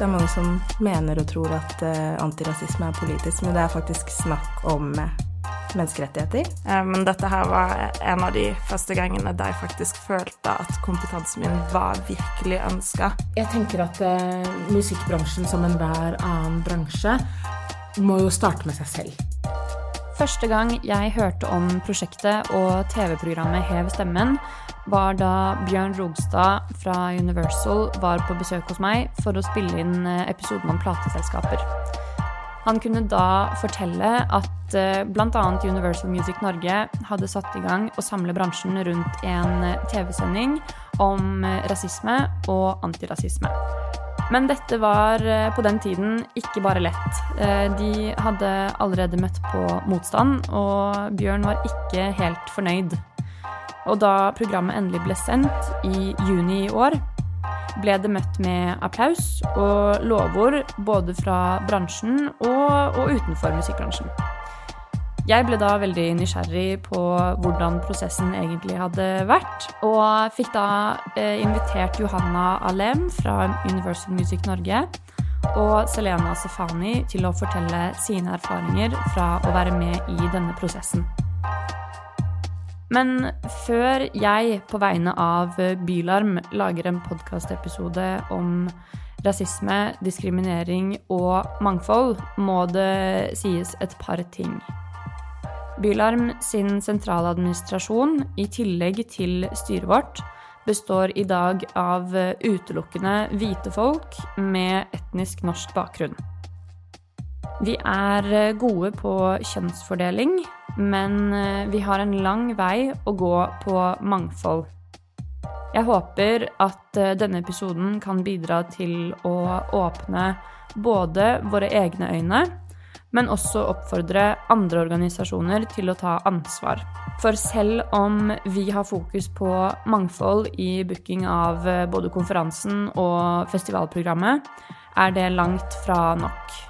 Det er mange som mener og tror at uh, antirasisme er politisk, men det er faktisk snakk om uh, menneskerettigheter. Eh, men dette her var en av de første gangene der jeg faktisk følte at kompetansen min var virkelig ønska. Jeg tenker at uh, musikkbransjen, som enhver annen bransje, må jo starte med seg selv. Første gang jeg hørte om prosjektet og TV-programmet Hev stemmen, var da Bjørn Rogstad fra Universal var på besøk hos meg for å spille inn eh, episoden om plateselskaper. Han kunne da fortelle at eh, bl.a. Universal Music Norge hadde satt i gang å samle bransjen rundt en eh, TV-sending om rasisme og antirasisme. Men dette var eh, på den tiden ikke bare lett. Eh, de hadde allerede møtt på motstand, og Bjørn var ikke helt fornøyd. Og da programmet endelig ble sendt i juni i år, ble det møtt med applaus og lovord både fra bransjen og, og utenfor musikkbransjen. Jeg ble da veldig nysgjerrig på hvordan prosessen egentlig hadde vært, og fikk da eh, invitert Johanna Alem fra Universal Music Norge og Selena Sefani til å fortelle sine erfaringer fra å være med i denne prosessen. Men før jeg på vegne av Bylarm lager en podkastepisode om rasisme, diskriminering og mangfold, må det sies et par ting. Bylarm sin sentraladministrasjon, i tillegg til styret vårt, består i dag av utelukkende hvite folk med etnisk norsk bakgrunn. Vi er gode på kjønnsfordeling, men vi har en lang vei å gå på mangfold. Jeg håper at denne episoden kan bidra til å åpne både våre egne øyne men også oppfordre andre organisasjoner til å ta ansvar. For selv om vi har fokus på mangfold i booking av eh, både konferansen og festivalprogrammet, er det langt fra nok.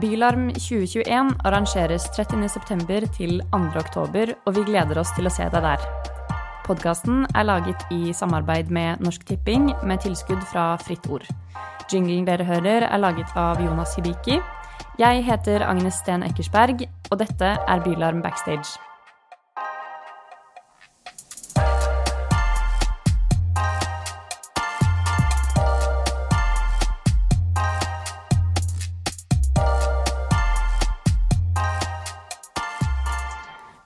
Bylarm 2021 arrangeres 30.9. til 2.10, og vi gleder oss til å se deg der. Podkasten er laget i samarbeid med Norsk Tipping, med tilskudd fra Fritt Ord. Jinglen dere hører, er laget av Jonas Hibiki. Jeg heter Agnes Sten Eckersberg, og dette er Bylarm Backstage.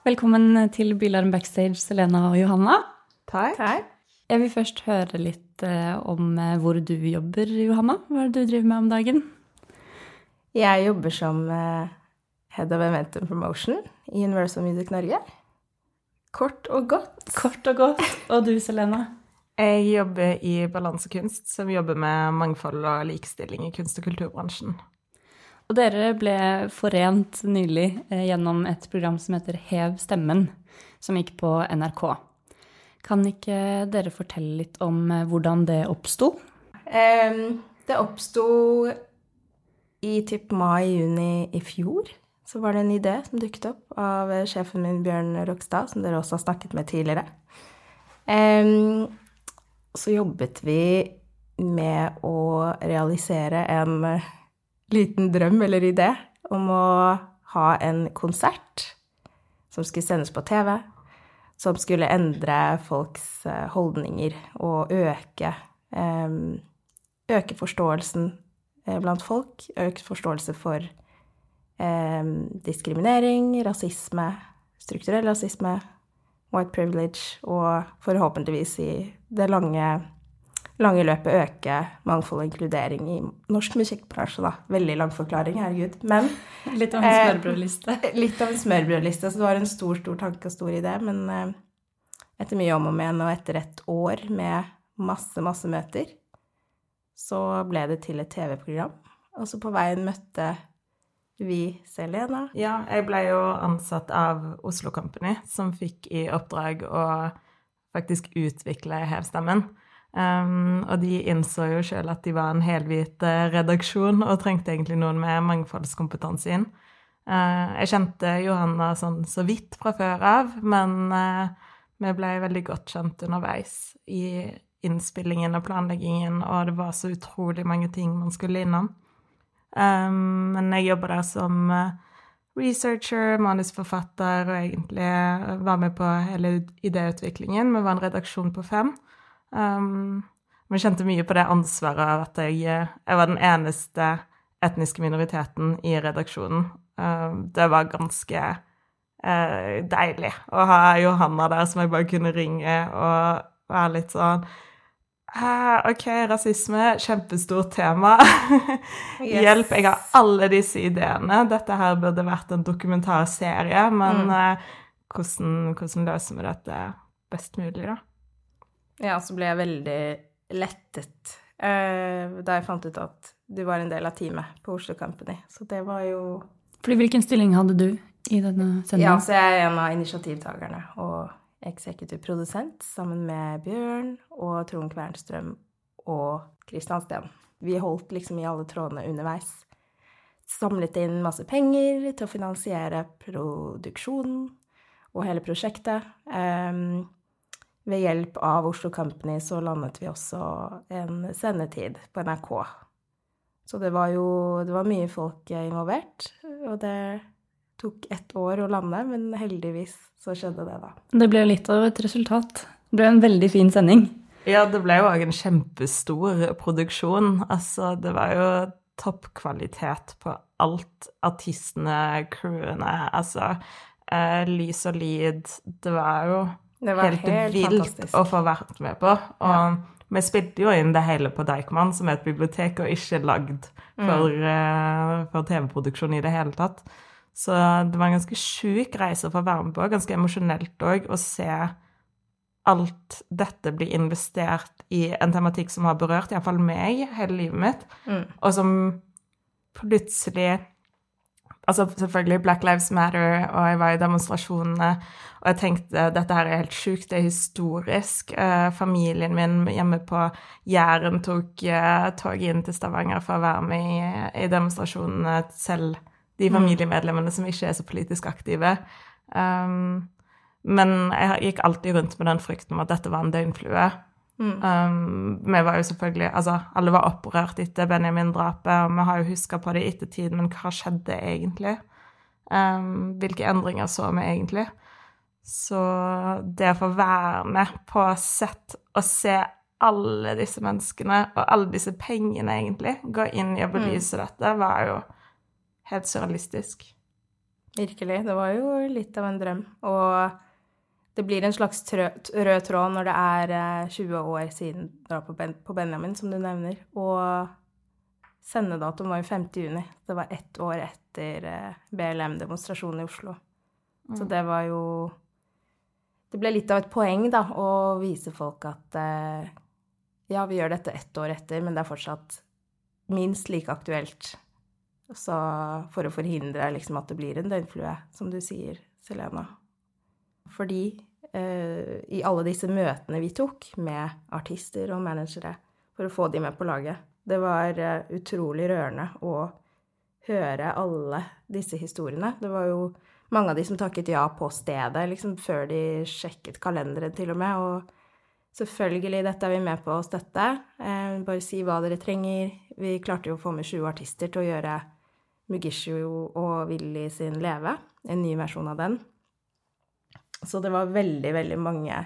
Velkommen til Bylarm Backstage, Selena og Johanna. Takk. Takk. Jeg vil først høre litt eh, om eh, hvor du jobber, Johanna. Hva er det du driver med om dagen? Jeg jobber som uh, Head of Eventum Promotion i Universal Music Norge. Kort og godt. Kort og godt. Og du, Selena? Jeg jobber i Balansekunst, som jobber med mangfold og likestilling i kunst- og kulturbransjen. Og dere ble forent nylig eh, gjennom et program som heter Hev stemmen, som gikk på NRK. Kan ikke dere fortelle litt om eh, hvordan det oppsto? Um, det oppsto i typ mai-juni i fjor så var det en idé som dukket opp av sjefen min Bjørn Rokstad, som dere også har snakket med tidligere. Um, så jobbet vi med å realisere en liten drøm eller idé om å ha en konsert som skulle sendes på TV, som skulle endre folks eh, holdninger og øke, um, øke forståelsen Eh, blant folk. Økt forståelse for eh, diskriminering, rasisme, strukturell rasisme, white privilege, og forhåpentligvis i det lange, lange løpet øke mangfold og inkludering i norsk musikkbransje, da. Veldig lang forklaring, herregud. Men Litt av en eh, smørbrødliste. Eh, litt av en smørbrødliste. Så det var en stor, stor tanke og stor idé. Men eh, etter mye om og men, og etter et år med masse, masse møter, så ble det til et TV-program. Og så på veien møtte vi Selena. Ja, jeg ble jo ansatt av Oslo Company, som fikk i oppdrag å faktisk utvikle Hevstemmen. Um, og de innså jo sjøl at de var en helhvit eh, redaksjon og trengte egentlig noen med mangfoldskompetanse inn. Uh, jeg kjente Johanna sånn så vidt fra før av, men uh, vi ble veldig godt kjent underveis i, innspillingen og planleggingen, og det var så utrolig mange ting man skulle innom. Um, men jeg jobba der som uh, researcher, manusforfatter, og egentlig var med på hele idéutviklingen. Vi var en redaksjon på fem. Um, vi kjente mye på det ansvaret av at jeg, jeg var den eneste etniske minoriteten i redaksjonen. Um, det var ganske uh, deilig å ha Johanna der som jeg bare kunne ringe og være litt sånn OK, rasisme, kjempestort tema. yes. Hjelp, jeg har alle disse ideene. Dette her burde vært en dokumentarserie, men mm. uh, hvordan, hvordan, løser vi dette best mulig, da? Ja, så ble jeg veldig lettet uh, da jeg fant ut at du var en del av teamet på Oslo Company. Så det var jo Fordi hvilken stilling hadde du i denne sendingen? Ja, så jeg er en av initiativtakerne. og eksekutiv produsent sammen med Bjørn og Trond Kvernstrøm og Kristian Steen. Vi holdt liksom i alle trådene underveis. Samlet inn masse penger til å finansiere produksjonen og hele prosjektet. Um, ved hjelp av Oslo Company så landet vi også en sendetid på NRK. Så det var jo det var mye folk involvert, og det tok ett år å lande, men heldigvis så skjedde det, da. Det ble litt av et resultat. Det ble en veldig fin sending. Ja, det ble jo òg en kjempestor produksjon. Altså, det var jo toppkvalitet på alt. Artistene, crewene, altså eh, Lys og lyd. Det var jo det var helt, helt vilt fantastisk. å få vært med på. Og ja. vi spilte jo inn det hele på Deichman, som er et bibliotek, og ikke lagd for, mm. uh, for TV-produksjon i det hele tatt. Så det var en ganske sjuk reise å få være med på, ganske emosjonelt òg, å se alt dette bli investert i en tematikk som har berørt iallfall meg hele livet mitt, mm. og som plutselig Altså selvfølgelig Black Lives Matter, og jeg var i demonstrasjonene, og jeg tenkte dette her er helt sjukt, det er historisk. Eh, familien min hjemme på Jæren tok eh, toget inn til Stavanger for å være med i, i demonstrasjonene selv de mm. familiemedlemmene som ikke er så politisk aktive. Um, men jeg gikk alltid rundt med den frykten om at dette var en døgnflue. Mm. Um, vi var jo selvfølgelig Altså, alle var opprørt etter Benjamin-drapet, og vi har jo huska på det i ettertid, men hva skjedde egentlig? Um, hvilke endringer så vi egentlig? Så det å få være med på sett og se alle disse menneskene og alle disse pengene, egentlig, gå inn i å belyse mm. dette, var jo helt surrealistisk. Virkelig. Det var jo litt av en drøm. Og det blir en slags rød tråd når det er 20 eh, år siden på Benjamin, som du nevner. Og sendedatoen var jo 5. juni. Det var ett år etter eh, BLM-demonstrasjonen i Oslo. Mm. Så det var jo Det ble litt av et poeng, da, å vise folk at eh, ja, vi gjør dette ett år etter, men det er fortsatt minst like aktuelt så for å forhindre liksom, at det blir en døgnflue, som du sier, Selena. Fordi eh, i alle disse møtene vi tok med artister og managere for å få de med på laget, det var eh, utrolig rørende å høre alle disse historiene. Det var jo mange av de som takket ja på stedet, liksom før de sjekket kalenderen til og med. Og selvfølgelig, dette er vi med på å støtte. Eh, bare si hva dere trenger. Vi klarte jo å få med 20 artister til å gjøre Mugisho og Willy sin Leve, en ny versjon av den. Så det var veldig, veldig mange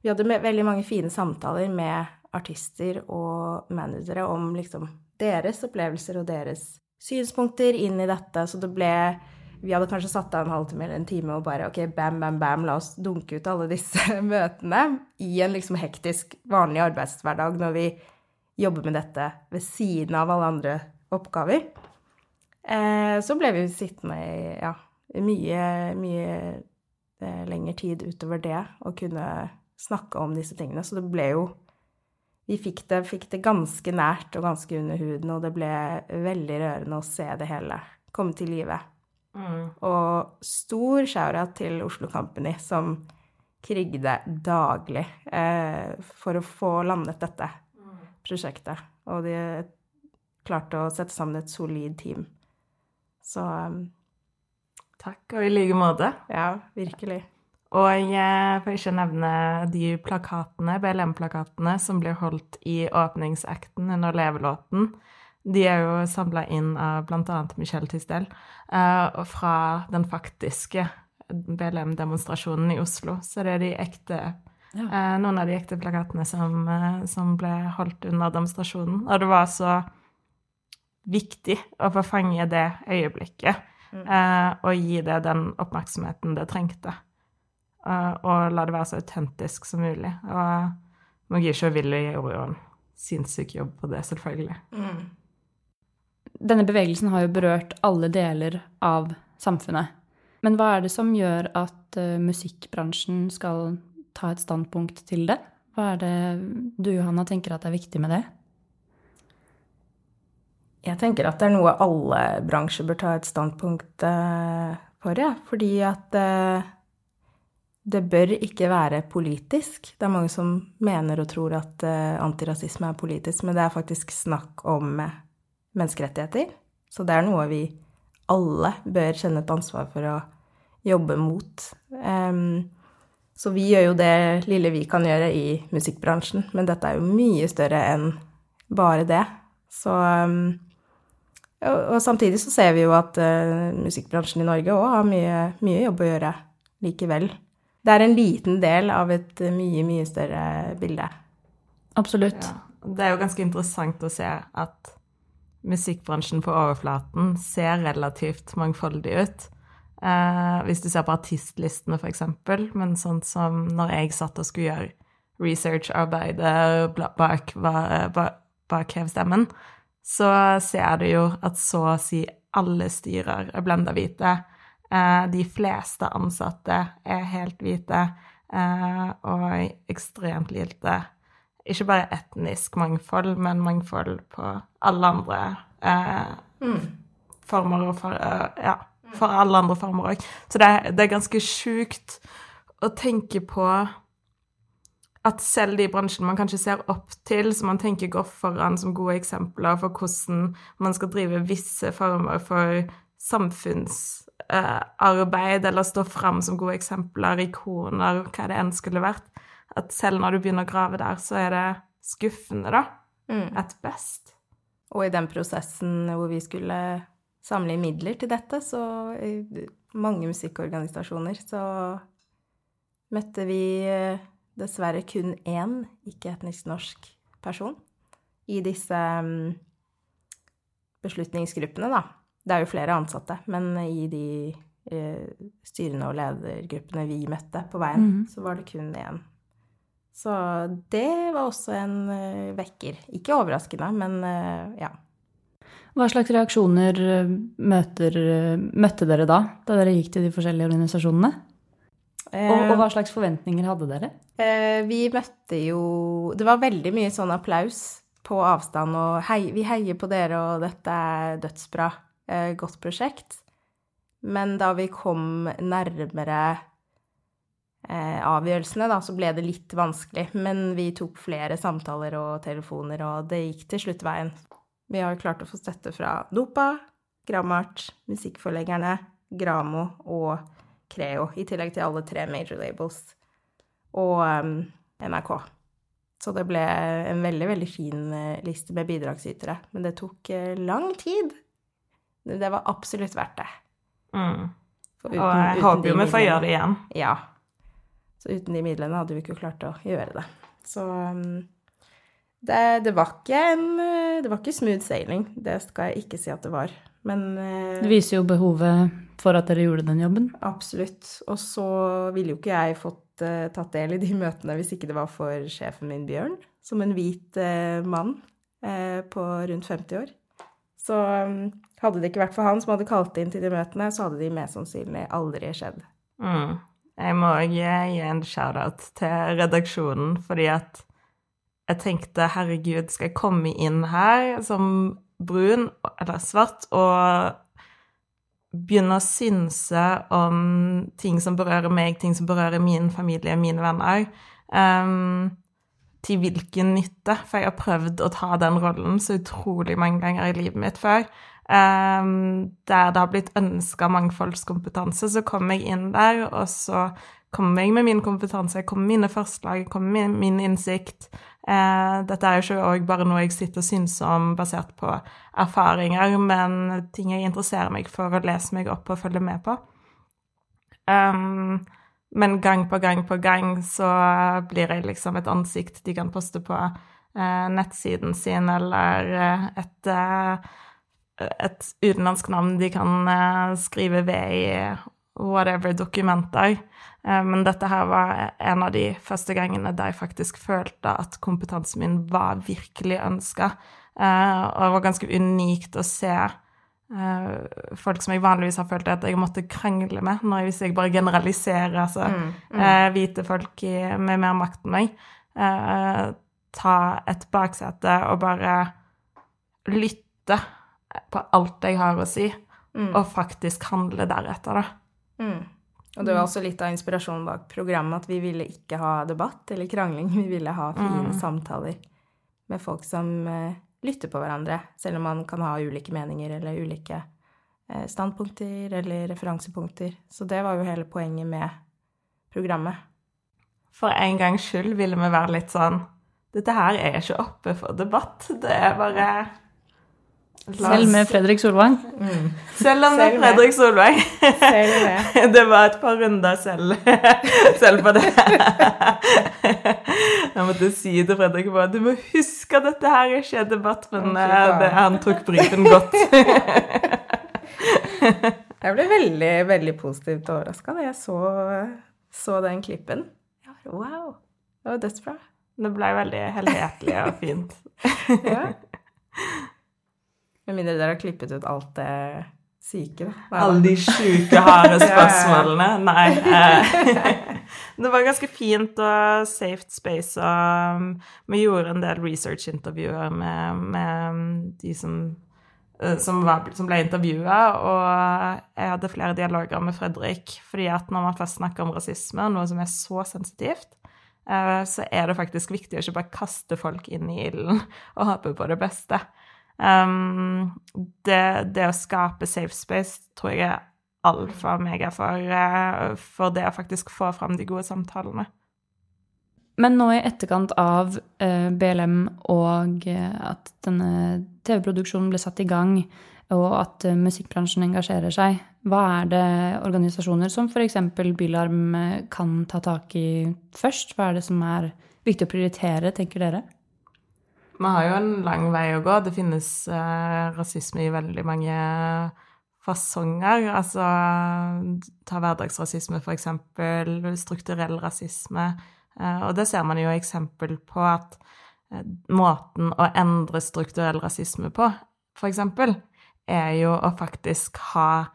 Vi hadde veldig mange fine samtaler med artister og managere om liksom deres opplevelser og deres synspunkter inn i dette, så det ble vi hadde kanskje satt av en halvtime eller en time og bare OK, bam, bam, bam, la oss dunke ut alle disse møtene i en liksom hektisk, vanlig arbeidshverdag når vi jobber med dette ved siden av alle andre oppgaver. Eh, så ble vi sittende i ja, mye, mye eh, lengre tid utover det og kunne snakke om disse tingene. Så det ble jo Vi fikk det, fikk det ganske nært og ganske under huden, og det ble veldig rørende å se det hele komme til live. Mm. Og stor shout til Oslo Company, som krigde daglig eh, for å få landet dette mm. prosjektet. Og de klarte å sette sammen et solid team. Så um, Takk, og i like måte. Ja, virkelig. Og jeg får ikke nevne de plakatene, BLM-plakatene, som blir holdt i åpningsakten under levelåten. De er jo samla inn av bl.a. Michelle Tisdel og fra den faktiske BLM-demonstrasjonen i Oslo. Så det er de ekte ja. uh, noen av de ekte plakatene som, som, ble holdt under demonstrasjonen. Og det var så viktig å få fange det øyeblikket mm. og gi det den oppmerksomheten det trengte. Uh, og la det være så autentisk som mulig. Og Magisha og gjøre en sinnssyk jobb på det, selvfølgelig. Mm. Denne bevegelsen har jo berørt alle deler av samfunnet. Men hva er det som gjør at uh, musikkbransjen skal ta et standpunkt til det? Hva er det du, Johanna, tenker at er viktig med det? Jeg tenker at det er noe alle bransjer bør ta et standpunkt uh, for, ja. Fordi at det bør ikke være politisk. Det er mange som mener og tror at uh, antirasisme er politisk, men det er faktisk snakk om menneskerettigheter. Så det er noe vi alle bør kjenne et ansvar for å jobbe mot. Så vi gjør jo det lille vi kan gjøre i musikkbransjen, men dette er jo mye større enn bare det. Så um, og, og, samtidig så ser vi jo at uh, musikkbransjen i Norge òg har mye, mye jobb å gjøre likevel det er en liten del av et mye, mye større bilde. Absolutt. Ja. Det er jo ganske interessant å se at musikkbransjen på overflaten ser relativt mangfoldig ut. Eh, hvis du ser på artistlistene, f.eks., men sånn som når jeg satt og skulle gjøre researcharbeidet bak, bak hevstemmen, så ser du jo at så å si alle styrer er blenda hvite. Eh, de fleste ansatte er helt hvite, eh, og ekstremt lite Ikke bare etnisk mangfold, men mangfold på alle andre eh, mm. former og for, Ja, for alle andre former òg. Så det, det er ganske sjukt å tenke på at selv de bransjene man kanskje ser opp til, som man tenker går foran som gode eksempler for hvordan man skal drive visse former for samfunnsarbeid, uh, eller stå fram som gode eksempler, ikoner, hva det enn skulle vært, at selv når du begynner å grave der, så er det skuffende, da. Mm. At best. Og i den prosessen hvor vi skulle samle midler til dette, så mange musikkorganisasjoner, så møtte vi eh, dessverre kun én ikke-etnisk norsk person i disse mm, beslutningsgruppene, da. Det er jo flere ansatte, men i de eh, styrene og ledergruppene vi møtte på veien, mm. så var det kun én. Så det var også en uh, vekker. Ikke overraskende, men uh, ja. Hva slags reaksjoner eh, møter, møtte dere da, da dere gikk til de forskjellige organisasjonene? Og, og, hva slags forventninger hadde dere? Eh, vi møtte jo Det var veldig mye sånn applaus på avstand og hei, 'Vi heier på dere, og dette er dødsbra' eh, godt prosjekt. Men da vi kom nærmere eh, avgjørelsene, da, så ble det litt vanskelig. Men vi tok flere samtaler og telefoner, og det gikk til slutt veien. Vi har klart å få støtte fra Dopa, Gramart, musikkforleggerne, Gramo og Creo, i tillegg til alle tre major labels og um, NRK. Så det ble en veldig, veldig fin uh, liste med bidragsytere. Men det tok uh, lang tid. Det var absolutt verdt det. Mm. Uten, og jeg håper jo vi får gjøre det igjen. Ja. Så uten de midlene hadde vi ikke klart å gjøre det. Så um, det, det, var ikke en Det var ikke smooth sailing. Det skal jeg ikke si at det var. Men uh, Det viser jo behovet for at dere gjorde den jobben. Absolutt. Og så ville jo ikke jeg fått uh, tatt del i de møtene hvis ikke det var for sjefen min, Bjørn, som en hvit uh, mann på rundt 50 år. Så um, hadde det ikke vært for han som hadde kalt inn til de møtene, så hadde de mest sannsynlig aldri skjedd. Mm. Jeg må gi en shout-out til redaksjonen, fordi at jeg tenkte herregud, skal jeg komme inn her som brun eller svart og begynne å synse om ting som berører meg, ting som berører min familie, mine venner, um, til hvilken nytte? For jeg har prøvd å ta den rollen så utrolig mange ganger i livet mitt før. Um, der det har blitt ønska mangfoldskompetanse, så kom jeg inn der, og så kommer jeg med min kompetanse, jeg kommer med mine forslag, jeg kommer med min innsikt. Eh, dette er jo ikke òg bare noe jeg sitter og syns om basert på erfaringer, men ting jeg interesserer meg for å lese meg opp og følge med på. Um, men gang på gang på gang så blir jeg liksom et ansikt de kan poste på uh, nettsiden sin, eller eh, et, uh, et utenlandsk navn de kan uh, skrive ved i whatever dokumenter. Eh, men dette her var en av de første gangene der jeg faktisk følte at kompetansen min var virkelig ønska. Eh, og det var ganske unikt å se Uh, folk som jeg vanligvis har følt at jeg måtte krangle med, når jeg, hvis jeg bare generaliserer, altså mm, mm. Hvite folk med mer makt enn meg, ta et baksete og bare lytte på alt jeg har å si, mm. og faktisk handle deretter, da. Mm. Og det var også litt av inspirasjonen bak programmet, at vi ville ikke ha debatt eller krangling, vi ville ha fine mm. samtaler med folk som lytter på hverandre, selv om man kan ha ulike meninger eller ulike uh, standpunkter eller referansepunkter. Så det var jo hele poenget med programmet. For en gangs skyld ville vi være litt sånn Dette her er ikke oppe for debatt. Det er bare selv med Fredrik Solvang? Mm. Selv om det er Fredrik Solvang. det var et par runder selv, selv på det. Jeg måtte si til Fredrik at du må huske at dette her ikke er debatt, men eh, det, han tok brifen godt. Jeg ble veldig, veldig positivt overraska da jeg så, så, den klippen. Wow. Det var dødsbra. Det ble veldig helhetlig og fint. ja. Med mindre dere har klippet ut alt det syke, da. Alle de sjuke, harde spørsmålene. Nei. Eh, det var ganske fint og safe space, og um, vi gjorde en del research-intervjuer med, med, de som eh, som, var, som, ble intervjua, og jeg hadde flere dialoger med Fredrik. fordi at når man først snakker om rasisme, noe som er så sensitivt, eh, så er det faktisk viktig å ikke bare kaste folk inn i ilden og håpe på det beste. Um, det, det, å skape safe space tror jeg er alfa og mega for, uh, for det å faktisk få fram de gode samtalene. Men nå i etterkant av uh, eh, BLM og uh, at denne TV-produksjonen ble satt i gang, og at musikkbransjen engasjerer seg, hva er det organisasjoner som f.eks. Bylarm kan ta tak i først? Hva er det som er viktig å prioritere, tenker dere? Vi har jo en lang vei å gå. Det finnes eh, rasisme i veldig mange fasonger. Altså ta hverdagsrasisme, for eksempel. Strukturell rasisme. Eh, og det ser man jo eksempel på at eh, måten å endre strukturell rasisme på, for eksempel, er jo å faktisk ha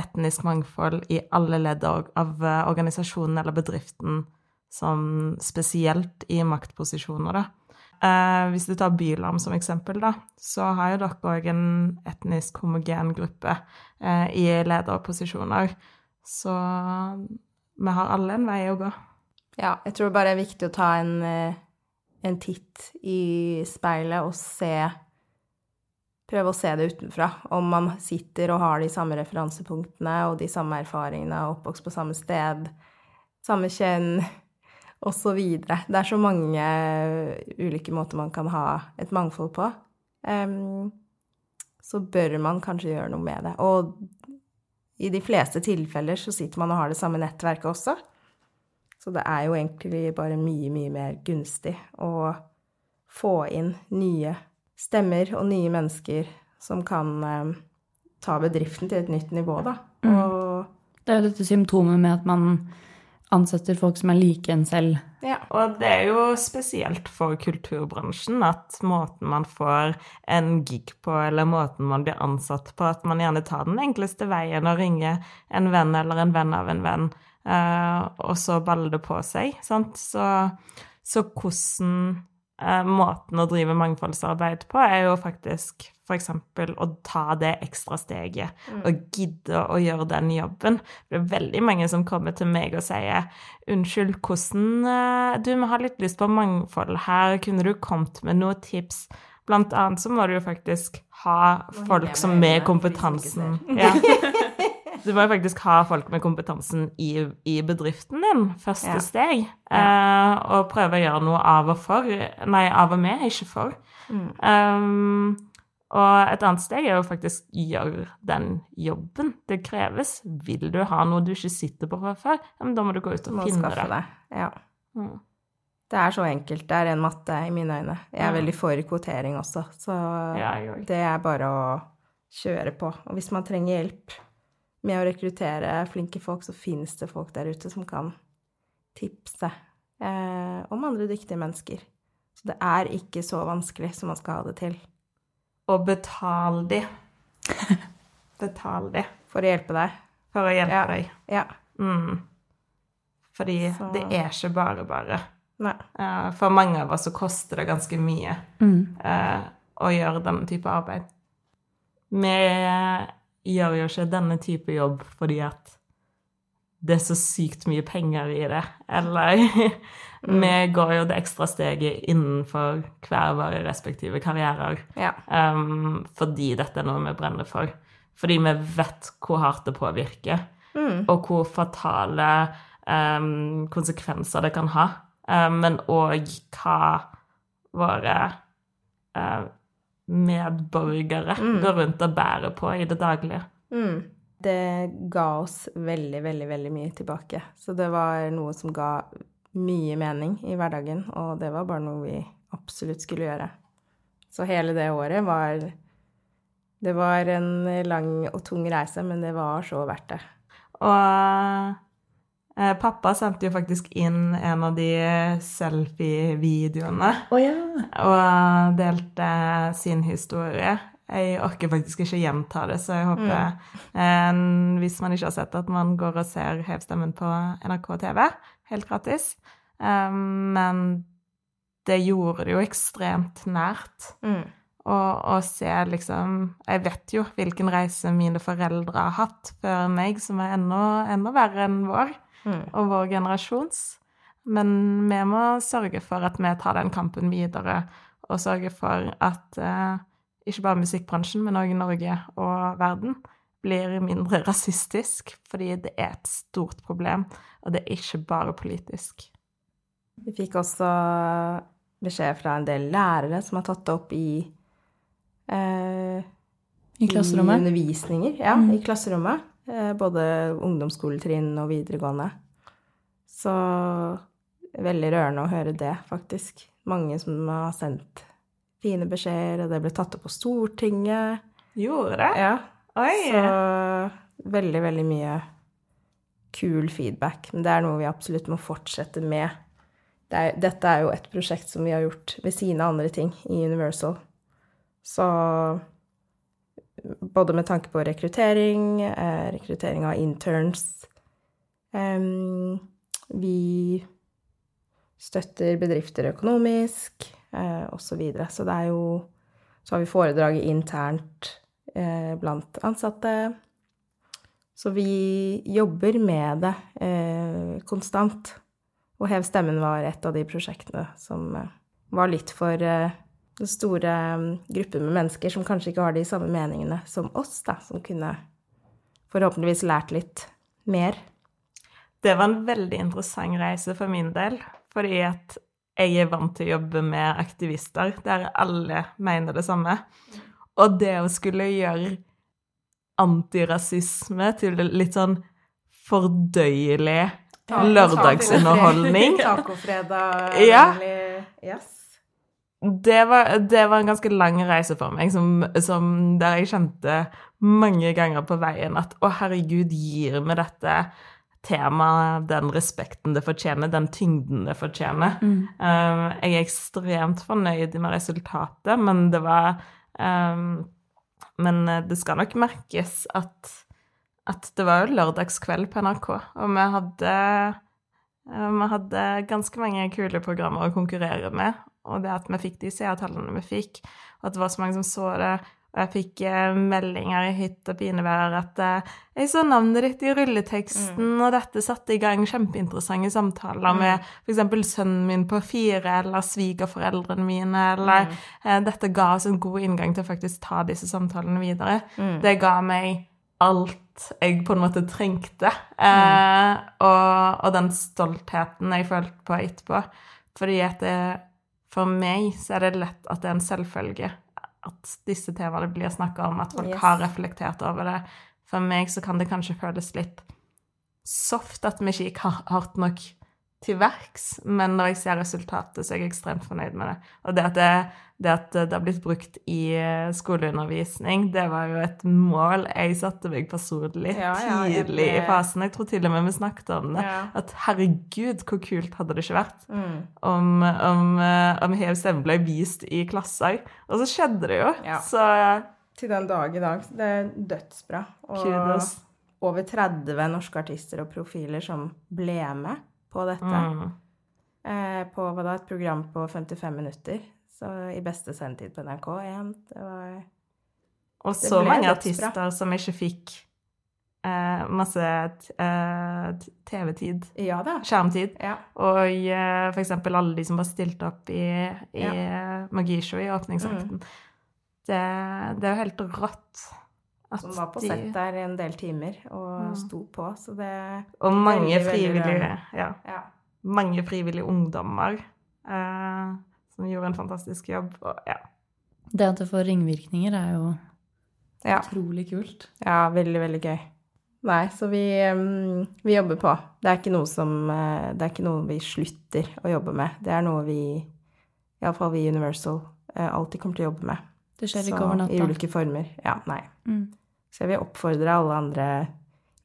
etnisk mangfold i alle ledd av eh, organisasjonen eller bedriften, som spesielt i maktposisjoner, da. Eh, hvis du tar Bylarm som eksempel, da, så har jo dere òg en etnisk homogen gruppe eh, i lederposisjoner. Så vi har alle en vei å gå. Ja, jeg tror bare det er viktig å ta en, eh, en titt i speilet og se Prøve å se det utenfra. Om man sitter og har de samme referansepunktene og de samme erfaringene, oppvokst på samme sted, samme kjønn, osv. Det er så mange ulike måter man kan ha et mangfold på. Um, så bør man kanskje gjøre noe med det. Og i de fleste tilfeller så sitter man og har det samme nettverket også. Så det er jo egentlig bare mye, mye mer gunstig å få inn nye stemmer og nye mennesker som kan um, ta bedriften til et nytt nivå, da. Mm. Og det er jo dette symptomet med at man ansetter folk som er like en selv. Ja, og det er jo spesielt for kulturbransjen at måten man får en gig på, eller måten man blir ansatt på, at man gjerne tar den enkleste veien og ringer en venn eller en venn av en venn, uh, og så baller det på seg, sant. Så, så hvordan måten å drive mangfoldsarbeid på er jo faktisk f.eks. å ta det ekstra steget mm. og gidde å gjøre den jobben. Det er veldig mange som kommer til meg og sier 'Unnskyld, hvordan eh, Du, vi har litt lyst på mangfold her. Kunne du kommet med noen tips?' Blant annet så må du jo faktisk ha folk som med kompetansen ja. Du må jo faktisk ha folk med kompetansen i, i bedriften din, første Ja. steg. Eh, og prøve å gjøre noe av og for. Nei, av og med, ikke for. Mm. Um, og et annet steg er jo faktisk gjøre den jobben det kreves. Vil du ha noe du ikke sitter på fra før, da må du gå ut og må finne skaffe det. Ja. Mm. Det er så enkelt. Det er en matte i mine øyne. Jeg er Ja. veldig for kvotering også, så Ja, det er bare å kjøre på. Og hvis man trenger hjelp med å rekruttere flinke folk, så finnes det folk der ute som kan tipse eh, om andre dyktige mennesker. Så det er ikke så vanskelig som man skal ha det til Og betal de. betal de for å hjelpe deg. for å hjelpe Ja. deg. Ja. Mm. Fordi Så- det er ikke bare bare. Nei. Eh, For mange av oss så koster det ganske mye Mm. eh, å gjøre denne type arbeid. Vi gjør jo ikke denne type jobb fordi at det er så sykt mye penger i det, eller Vi går jo det ekstra steget innenfor hver våre respektive karrierer Ja. um, fordi dette er noe vi brenner for. Fordi vi vet hvor hardt det påvirker, Mm. og hvor fatale um, konsekvenser det kan ha. Um, men òg hva våre uh, medborgere Mm. går rundt og bærer på i det daglige. Mm. Det ga oss veldig, veldig, veldig mye tilbake. Så det var noe som ga mye mening i hverdagen, og det var bare noe vi absolutt skulle gjøre. Så hele det året var Det var en lang og tung reise, men det var så verdt det. Og pappa sendte jo faktisk inn en av de selfie-videoene. Oh, ja. og delte sin historie. Jeg orker faktisk ikke gjenta det, så jeg håper eh, Hvis man ikke har sett at man går og ser Hevstemmen på NRK TV, helt gratis. Um, men det gjorde det jo ekstremt nært Mm. å, å se liksom Jeg vet jo hvilken reise mine foreldre har hatt før meg, som er enda, enda verre enn vår Mm. og vår generasjons. Men vi må sørge for at vi tar den kampen videre, og sørge for at eh, ikke bare musikkbransjen, men òg Norge og verden blir mindre rasistisk, fordi det er et stort problem, og det er ikke bare politisk. Vi fikk også beskjed fra en del lærere som har tatt det opp i eh, I klasserommet. I undervisninger, ja, Mm. i klasserommet. Eh, både ungdomsskoletrinn og videregående. Så veldig rørende å høre det, faktisk. Mange som har sendt fine beskjeder, og det ble tatt opp på Stortinget. Gjorde det? Ja, Oi! så veldig, veldig mye kul feedback. Men det er noe vi absolutt må fortsette med. Det er, dette er jo et prosjekt som vi har gjort ved siden av andre ting i Universal. Så både med tanke på rekruttering, eh, rekruttering av interns Vi støtter bedrifter økonomisk, eh, osv. Så, videre. så det er jo Så har vi foredraget internt eh, blant ansatte. Så vi jobber med det eh, konstant. Og Hev stemmen var et av de prosjektene som var litt for den store mm, gruppen med mennesker som kanskje ikke har de samme meningene som oss, da, som kunne forhåpentligvis lært litt mer. Det var en veldig interessant reise for min del, fordi at jeg er vant til å jobbe med aktivister der alle mener det samme. Og det å skulle gjøre antirasisme til litt sånn fordøyelig lørdagsunderholdning Tacofredag. Ja. Yes. Det var, det var en ganske lang reise for meg, som, som der jeg kjente mange ganger på veien at å, herregud, gir vi dette temaet den respekten det fortjener, den tyngden det fortjener? Um, jeg er ekstremt fornøyd med resultatet, men det var um, Men det skal nok merkes at, at det var jo lørdagskveld på NRK, og vi hadde Eh, Vi hadde ganske mange kule programmer å konkurrere med, og det at vi fikk de seertallene vi fikk, og at det var så mange som så det, og jeg fikk eh, meldinger i hytt og pinevær at eh, jeg så navnet ditt i rulleteksten, og dette satte i gang kjempeinteressante samtaler med f.eks. sønnen min på fire, eller svigerforeldrene mine, eller mm. dette ga oss en god inngang til å faktisk ta disse samtalene videre. Det ga meg alt jeg på en måte trengte. Eh, og, og den stoltheten jeg følte på etterpå. Fordi at det, for meg så er det lett at det er en selvfølge at disse temaene blir snakka om, at folk Yes. har reflektert over det. For meg så kan det kanskje føles litt soft at vi ikke gikk har- hardt nok til verks, men når jeg ser resultatet, så er jeg ekstremt fornøyd med det. Og det at det, det, at det har blitt brukt i eh, skoleundervisning, det var jo et mål jeg satte meg personlig Ja, ja, tidlig i fasen. Jeg tror til og med vi snakket om det. Ja. At herregud, hvor kult hadde det ikke vært Mm. om, om, eh, om Hev stemme ble vist i klasser. Og så skjedde det jo. Så Til den dag i dag. Det er dødsbra. Og kudos. over 30 norske artister og profiler som ble med på dette. Mm. Eh, på hva da, et program på 55 minutter. Så i beste sendetid på NRK1. Det var Og så mange artister som ikke fikk eh, masse eh, TV-tid, Ja da. skjermtid. Ja. Og eh, for eksempel alle de som bare stilte opp i, i Magishow i åpningsakten. Det, det er jo helt rått. At Som var på sett der en del timer og Mm. sto på. Så det Og mange Veldig, frivillige, veldig, ja, Ja. mange frivillige ungdommer eh, som gjorde en fantastisk jobb. Og, ja. Det at det får ringvirkninger, er jo ja. utrolig kult. Ja, veldig, veldig gøy. Nei, så vi, vi jobber på. Det er ikke noe som eh, Det er ikke noe vi slutter å jobbe med. Det er noe vi, iallfall vi i Universal, eh, alltid kommer til å jobbe med. Det skjer Så, ikke over I ulike former. Ja, nei. Mm. Så jeg vil oppfordre alle andre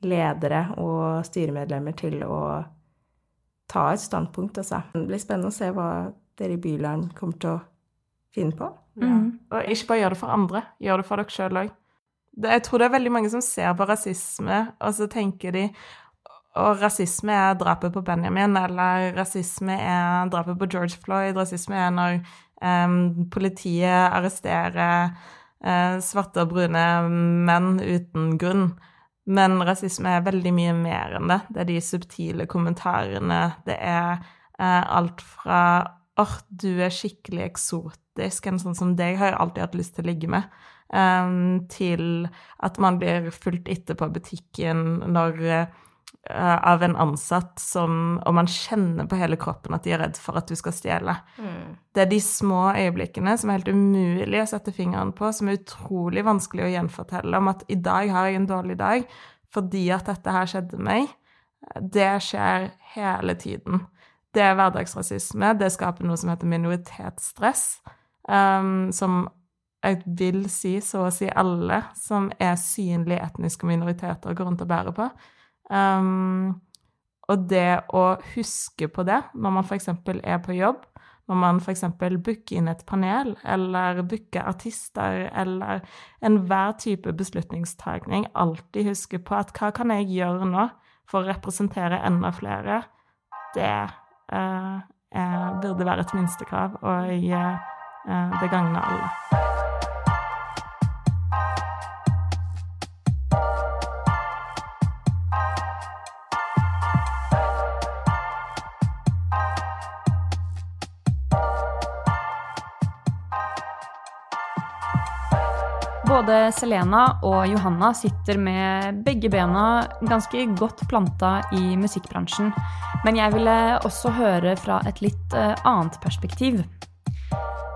ledere og styremedlemmer til å ta et standpunkt, altså. Det blir spennende å se hva dere i Byland kommer til å finne på. Ja. Mm. Og ikke bare gjør det for andre, gjør det for dere sjøl òg. Jeg tror det er veldig mange som ser på rasisme, og så tenker de og rasisme er drapet på Benjamin, eller rasisme er drapet på George Floyd. Rasisme er når um, politiet arresterer svarte og brune menn uten grunn. Men rasisme er veldig mye mer enn det. Det er de subtile kommentarene. Det er eh, alt fra åh, du er skikkelig eksotisk, en sånn som deg har jeg alltid hatt lyst til å ligge med, em, til at man blir fulgt etter på butikken når eh, av en ansatt som Og man kjenner på hele kroppen at de er redd for at du skal stjele. Det er de små øyeblikkene som er helt umulig å sette fingeren på, som er utrolig vanskelig å gjenfortelle om at i dag har jeg en dårlig dag fordi at dette her skjedde meg. Det skjer hele tiden. Det er hverdagsrasisme. Det skaper noe som heter minoritetsstress, um, som jeg vil si så å si alle som er synlige etniske minoriteter, går rundt og bærer på. Um, og det å huske på det når man f.eks. er på jobb, når man f.eks. booker inn et panel, eller booker artister, eller enhver type beslutningstagning, alltid huske på at hva kan jeg gjøre nå for å representere enda flere? Det eh, burde være et minstekrav, og eh, det gagner alle. Både Selena og Johanna sitter med begge bena ganske godt planta i musikkbransjen. Men jeg ville også høre fra et litt eh, annet perspektiv.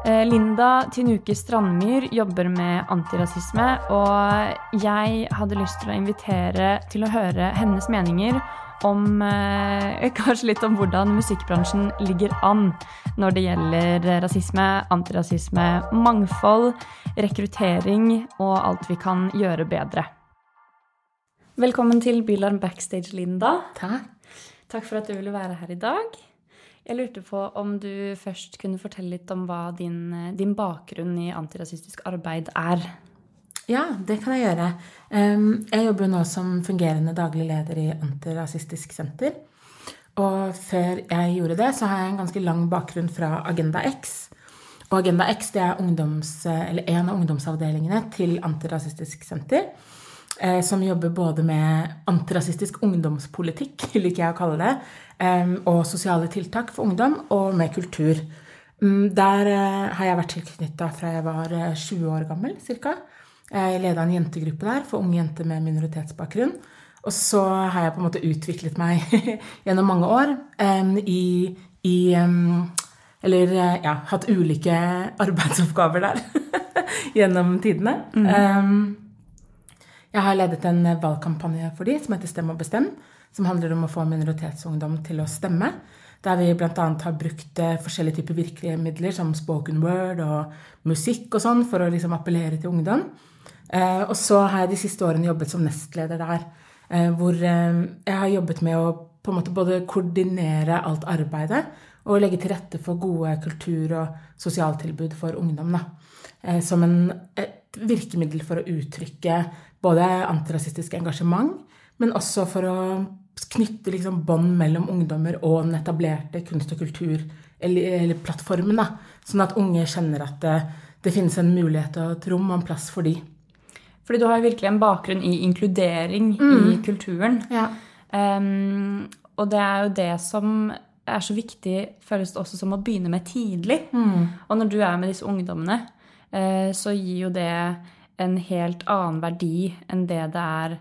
Eh, Linda Tinuke Strandmyr jobber med antirasisme, og jeg hadde lyst til å invitere til å høre hennes meninger om eh, Kanskje litt om hvordan musikkbransjen ligger an når det gjelder rasisme, antirasisme, mangfold, rekruttering og alt vi kan gjøre bedre. Velkommen til Bylarm Backstage, Linda. Takk. Takk for at du ville være her i dag. Jeg lurte på om du først kunne fortelle litt om hva din, din bakgrunn i antirasistisk arbeid er. Ja, det kan jeg gjøre. Jeg jobber nå som fungerende daglig leder i Antirasistisk senter. Og før jeg gjorde det, så har jeg en ganske lang bakgrunn fra Agenda X. Og Agenda X det er ungdoms, en av ungdomsavdelingene til Antirasistisk senter. eh, Som jobber både med antirasistisk ungdomspolitikk, liker jeg å kalle det, og sosiale tiltak for ungdom, og med kultur. Mm, Der eh, har jeg vært tilknytta fra jeg var eh, 20 år gammel, cirka. Jeg leda en jentegruppe der for unge jenter med minoritetsbakgrunn. Og så har jeg på en måte utviklet meg gjennom mange år i, i Eller ja, hatt ulike arbeidsoppgaver der gjennom tidene. Mm. -hmm. jeg har ledet en valgkampanje for de som heter Stem og bestem, som handler om å få minoritetsungdom til å stemme. Der vi bl.a. har brukt eh, forskjellige typer virkemidler som spoken word og musikk og sånn for å liksom appellere til ungdom. Eh, og så har jeg de siste årene jobbet som nestleder der. Eh, hvor jeg har jobbet med å på en måte både koordinere alt arbeidet og legge til rette for gode kultur- og sosialtilbud for ungdom. Da. Som en, et virkemiddel for å uttrykke både antirasistisk engasjement, men også for å knytte liksom bånd mellom ungdommer og den etablerte kunst- og kultur- eller, eller plattformen. Sånn at unge kjenner at det, det, finnes en mulighet og et rom og en plass for de. Fordi du har virkelig en bakgrunn i inkludering mm. i kulturen. Ja. Um, og det er jo det som er så viktig, føles det også som å begynne med tidlig. Mm. Og når du er med disse ungdommene, uh, så gir jo det en helt annen verdi enn det det er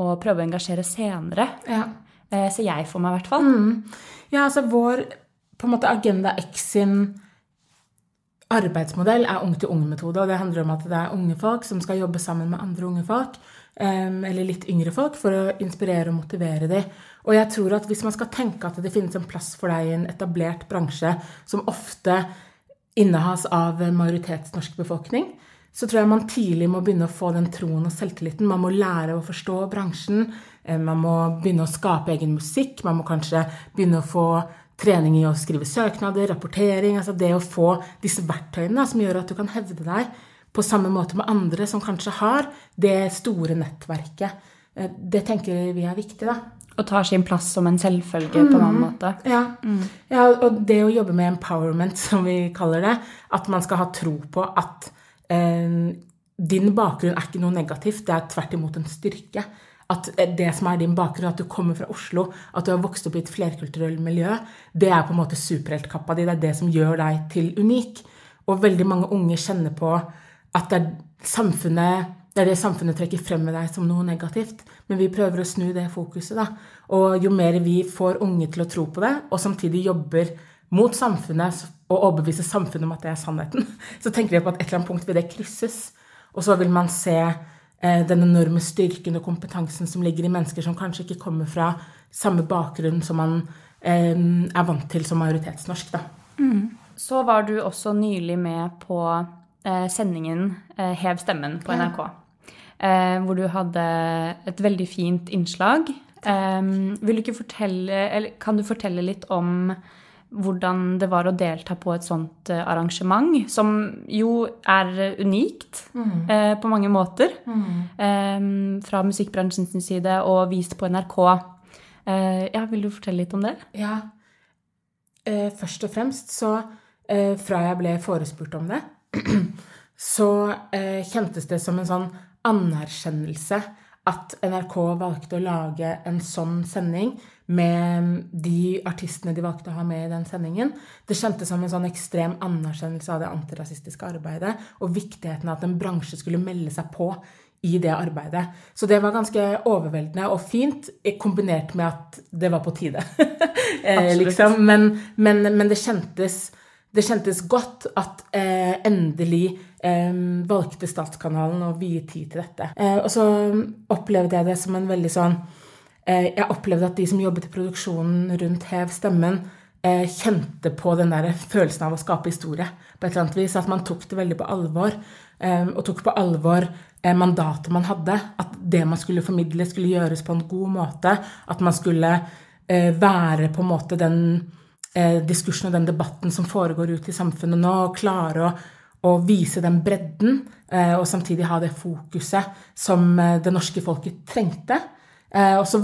å prøve å engasjere senere. Ja. Uh, ser jeg for meg, i hvert fall. Mm. Ja, altså vår på en måte Agenda X sin arbeidsmodell er ung-til-ung-metode. og Det handler om at det er unge folk som skal jobbe sammen med andre unge folk, eller litt yngre folk, for å inspirere og motivere dem. Og jeg tror at hvis man skal tenke at det finnes en plass for deg i en etablert bransje som ofte innehas av majoritetsnorsk befolkning, så tror jeg man tidlig må begynne å få den troen og selvtilliten. Man må lære å forstå bransjen. Man må begynne å skape egen musikk. Man må kanskje begynne å få trening i å skrive søknader, rapportering. Altså det å få disse verktøyene som gjør at du kan hevde deg på samme måte med andre som kanskje har det store nettverket. Eh, det tenker vi er viktig, da. Og tar sin plass som en selvfølge mm. på en annen måte. Ja. Mm. ja. Og det å jobbe med empowerment, som vi kaller det, at man skal ha tro på at din bakgrunn er ikke noe negativt, det er tvert imot en styrke. At det som er din bakgrunn, at du kommer fra Oslo, at du har vokst opp i et flerkulturelt miljø, det er på en måte superheltkappa di. Det er det som gjør deg til unik. Og veldig mange unge kjenner på at det er, det er det samfunnet trekker frem med deg som noe negativt. Men vi prøver å snu det fokuset. da. Og jo mer vi får unge til å tro på det, og samtidig jobber mot samfunnet og overbeviser samfunnet om at det er sannheten, så tenker vi på at et eller annet punkt vil det krysses. Og så vil man se eh, den enorme styrken og kompetansen som ligger i mennesker som kanskje ikke kommer fra samme bakgrunn som man eh, er vant til som majoritetsnorsk. Mm. Så var du også nylig med på eh, sendingen eh, Hev stemmen på NRK. Ja. hvor du hadde et veldig fint innslag. vil du ikke fortelle, eller kan du fortelle litt om hvordan det var å delta på et sånt eh, arrangement, som jo er unikt mm. eh, på mange måter. Mm. Eh, fra musikkbransjens side og vist på NRK. Eh, ja, vil du fortelle litt om det? Ja. Eh, først og fremst så eh, Fra jeg ble forespurt om det, så kjentes det som en sånn anerkjennelse at NRK valgte å lage en sånn sending med de artistene de valgte å ha med i den sendingen. Det kjentes som en sånn ekstrem anerkjennelse av det antirasistiske arbeidet og viktigheten av at en bransje skulle melde seg på i det arbeidet. Så det var ganske overveldende og fint, kombinert med at det var på tide. eh, liksom. men, men, men, det, kjentes, det kjentes godt at eh, endelig eh, valgte Statskanalen å vie tid til dette. Eh, og så opplevde jeg det som en veldig sånn Eh, jeg opplevde at de som jobbet i produksjonen rundt Hev stemmen, eh, kjente på den der følelsen av å skape historie på et eller annet vis. At man tok det veldig på alvor. Eh, og tok på alvor mandatet man hadde. At det man skulle formidle, skulle gjøres på en god måte. At man skulle være på en måte den diskursen og den debatten som foregår ute i samfunnet nå, og klare å, å vise den bredden, og samtidig ha det fokuset som det norske folket trengte. Eh, og så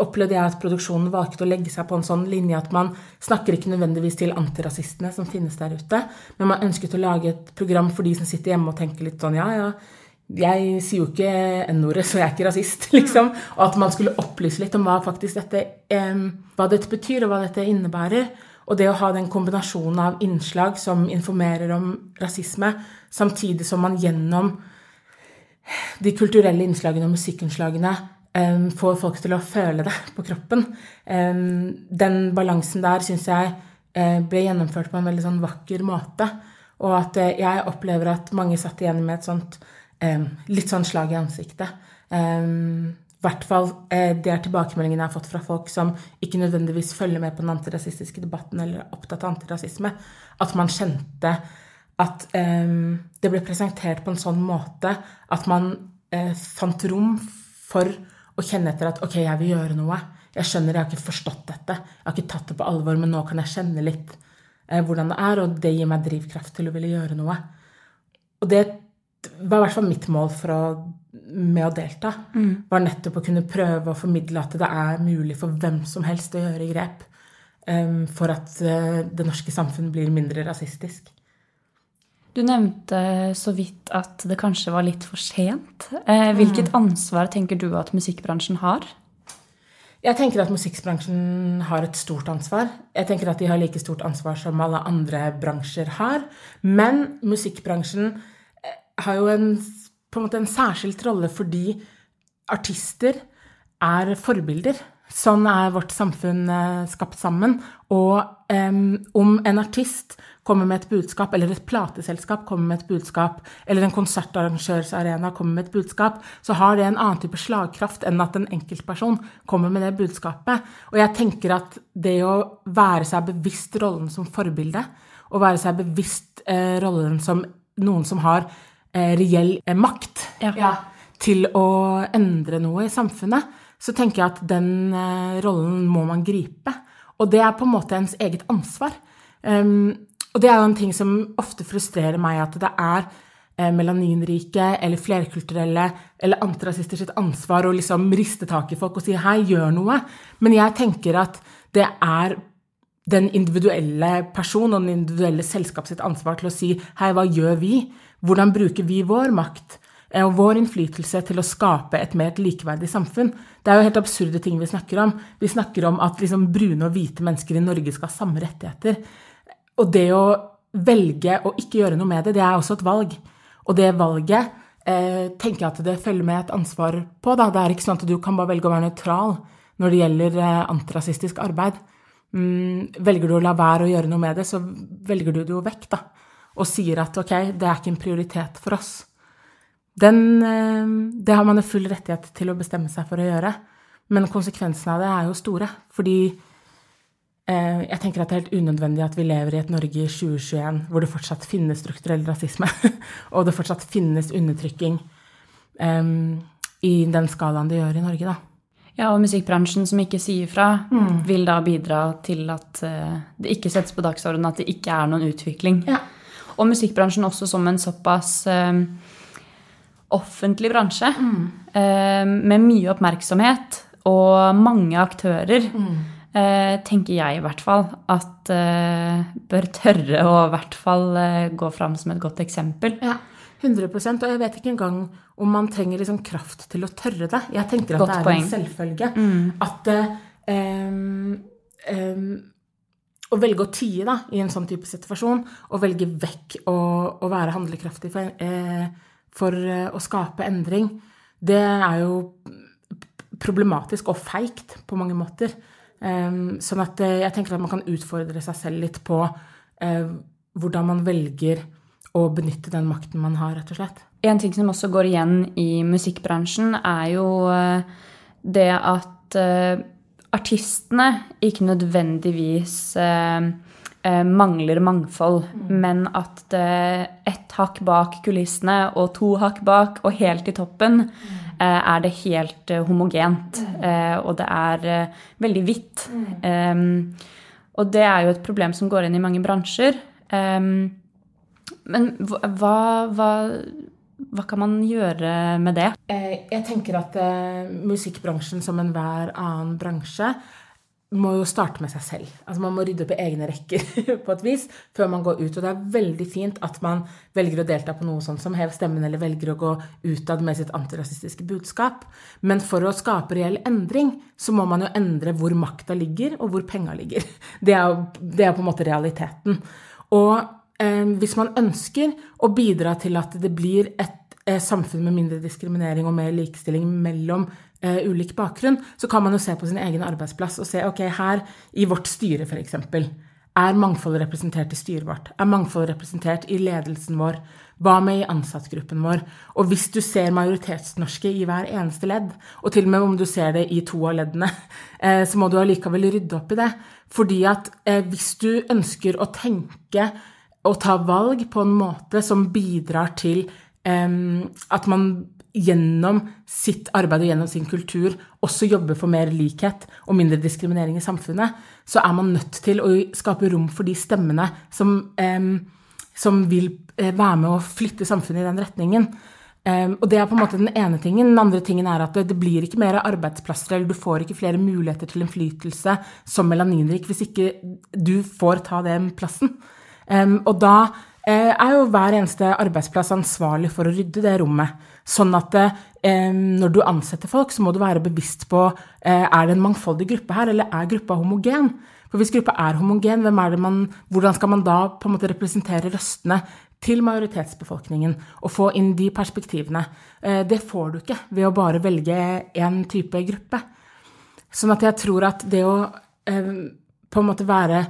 opplevde jeg at produksjonen valgte å legge seg på en sånn linje at man snakker ikke nødvendigvis til antirasistene som finnes der ute, men man ønsket å lage et program for de som sitter hjemme og tenker litt sånn ja, ja, jeg sier jo ikke N-ordet, så jeg er ikke rasist, liksom. Og at man skulle opplyse litt om hva faktisk dette, eh, hva dette betyr, og hva dette innebærer. Og det å ha den kombinasjonen av innslag som informerer om rasisme, samtidig som man gjennom de kulturelle innslagene og musikkinnslagene um, får folk til å føle det på kroppen. Um, den balansen der syns jeg uh, ble gjennomført på en veldig sånn vakker måte. Og at uh, jeg opplever at mange satt igjen med et sånt um, litt sånn slag i ansiktet. I hvert fall uh, det er tilbakemeldingene jeg har fått fra folk som ikke nødvendigvis følger med på den antirasistiske debatten eller er opptatt av antirasisme. At man kjente at det ble presentert på en sånn måte at man fant rom for å kjenne etter at ok, jeg vil gjøre noe. Jeg skjønner, jeg har ikke forstått dette. Jeg har ikke tatt det på alvor, men nå kan jeg kjenne litt eh, hvordan det er, og det gir meg drivkraft til å ville gjøre noe. Og det var i hvert fall mitt mål å, med å delta. Mm. Var nettopp å kunne prøve å formidle at det er mulig for hvem som helst å gjøre grep um, for at uh, det norske samfunn blir mindre rasistisk. Du nevnte så vidt at det kanskje var litt for sent. Eh, hvilket mm. ansvar tenker du at musikkbransjen har? Jeg tenker at musikkbransjen har et stort ansvar. Jeg tenker at de har like stort ansvar som alle andre bransjer har. Men musikkbransjen eh, har jo en, på en måte en særskilt rolle fordi artister er forbilder. Sånn er vårt samfunn eh, skapt sammen. Og um, om en artist kommer med et budskap, eller et plateselskap kommer med et budskap, eller en konsertarrangørsarena kommer med et budskap, så har det en annen type slagkraft enn at en enkeltperson kommer med det budskapet. Og jeg tenker at det å være seg bevisst rollen som forbilde, og være seg bevisst eh, rollen som noen som har eh, reell eh, makt ja. Ja, til å endre noe i samfunnet, så tenker jeg at den eh, rollen må man gripe. Og det er på en måte ens eget ansvar. Um, og det er jo en ting som ofte frustrerer meg, at det er eh, melaninrike eller flerkulturelle eller antirasister sitt ansvar å liksom riste tak i folk og si 'hei, gjør noe'. Men jeg tenker at det er den individuelle person og den individuelle selskap sitt ansvar til å si 'hei, hva gjør vi'? Hvordan bruker vi vår makt og vår innflytelse til å skape et mer likeverdig samfunn? Det er jo helt absurde ting vi snakker om. Vi snakker om at liksom brune og hvite mennesker i Norge skal ha samme rettigheter. Og det å velge å ikke gjøre noe med det, det er også et valg. Og det valget eh, tenker jeg at det følger med et ansvar på. Da. Det er ikke sånn at du kan bare velge å være nøytral når det gjelder eh, antirasistisk arbeid. Mm, velger du å la være å gjøre noe med det, så velger du det jo vekk, da. Og sier at ok, det er ikke en prioritet for oss. Den, eh, det har man jo full rettighet til å bestemme seg for å gjøre. Men konsekvensene av det er jo store. Fordi Eh, jeg tenker at det er helt unødvendig at vi lever i et Norge i 2021 hvor det fortsatt finnes strukturell rasisme, og det fortsatt finnes undertrykking um, i den skalaen det gjør i Norge, da. Ja, og musikkbransjen som ikke sier fra, mm. vil da bidra til at uh, det ikke settes på dagsordenen at det ikke er noen utvikling. Ja. Og musikkbransjen også som en såpass uh, offentlig bransje, mm. uh, med mye oppmerksomhet og mange aktører. Mm Eh, tenker jeg i hvert fall, at eh, bør tørre å i hvert fall eh, gå fram som et godt eksempel. Ja, 100% Og jeg vet ikke engang om man trenger liksom kraft til å tørre det. Jeg tenker at godt det er poeng. en selvfølge. Mm. At um, um, å velge å tie da, i en sånn type situasjon, og velge vekk å være handlekraftig for, eh, for å skape endring, det er jo problematisk og feigt på mange måter. Um, sånn at uh, jeg tenker at man kan utfordre seg selv litt på uh, hvordan man velger å benytte den makten man har, rett og slett. En ting som også går igjen i musikkbransjen, er jo det at artistene ikke nødvendigvis mangler mangfold, mm. men at det ett hakk bak kulissene og to hakk bak og helt i toppen mm Eh, er det helt eh, homogent. Eh, og det er veldig hvitt. Og det er jo et problem som går inn i mange bransjer. Men hva, hva, hva kan man gjøre med det? Jeg tenker at musikkbransjen som enhver annen bransje må jo starte med seg selv. Altså Man må rydde opp i egne rekker på et vis før man går ut. Og det er veldig fint at man velger å delta på noe sånt som Hev stemmen, eller velger å gå utad med sitt antirasistiske budskap. Men for å skape reell endring, så må man jo endre hvor makta ligger, og hvor penga ligger. Det er det er på en måte realiteten. Og eh, hvis man ønsker å bidra til at det blir et eh, samfunn med mindre diskriminering og mer likestilling mellom eh, ulik bakgrunn, så kan man jo se på sin egen arbeidsplass og se ok, her i vårt styre f.eks. Er mangfoldet representert i styret vårt? Er mangfoldet representert i ledelsen vår? Hva med i ansattgruppen vår? Og hvis du ser majoritetsnorske i hver eneste ledd, og til og med om du ser det i to av leddene, eh, så må du allikevel rydde opp i det. Fordi at eh, hvis du ønsker å tenke og ta valg på en måte som bidrar til at man gjennom sitt arbeid og gjennom sin kultur også jobber for mer likhet og mindre diskriminering i samfunnet, så er man nødt til å skape rom for de stemmene som, eh, som vil eh, være med å flytte samfunnet i den retningen. Um, og Det er på en måte den ene tingen. Den andre tingen er at det, blir ikke mer arbeidsplasser, eller du får ikke flere muligheter til innflytelse som melaninrik hvis ikke du får ta den plassen. Um, og da uh, er jo hver eneste arbeidsplass ansvarlig for å rydde det rommet. Sånn at eh, når du ansetter folk, så må du være bevisst på eh, er det en mangfoldig gruppe her, eller er gruppa homogen. For hvis gruppa er homogen, man, hvordan skal man da på en måte representere røstene til majoritetsbefolkningen og få inn de perspektivene? Eh, det får du ikke ved å bare velge én type gruppe. Sånn at jeg tror at det å på en måte være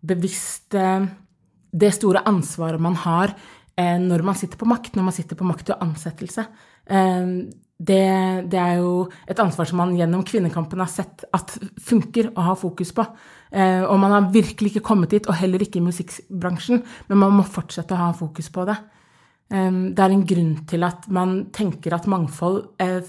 bevisst det store ansvaret man har eh, når man sitter på makt, når man sitter på makt og ansettelse. Eh, det, det, er jo et ansvar som man gjennom kvinnekampen har sett at funker å ha fokus på. Eh, og man har virkelig ikke kommet dit, og heller ikke i musikkbransjen, men man må fortsette å ha fokus på det. Eh, det er en grunn til at man tenker at mangfold eh,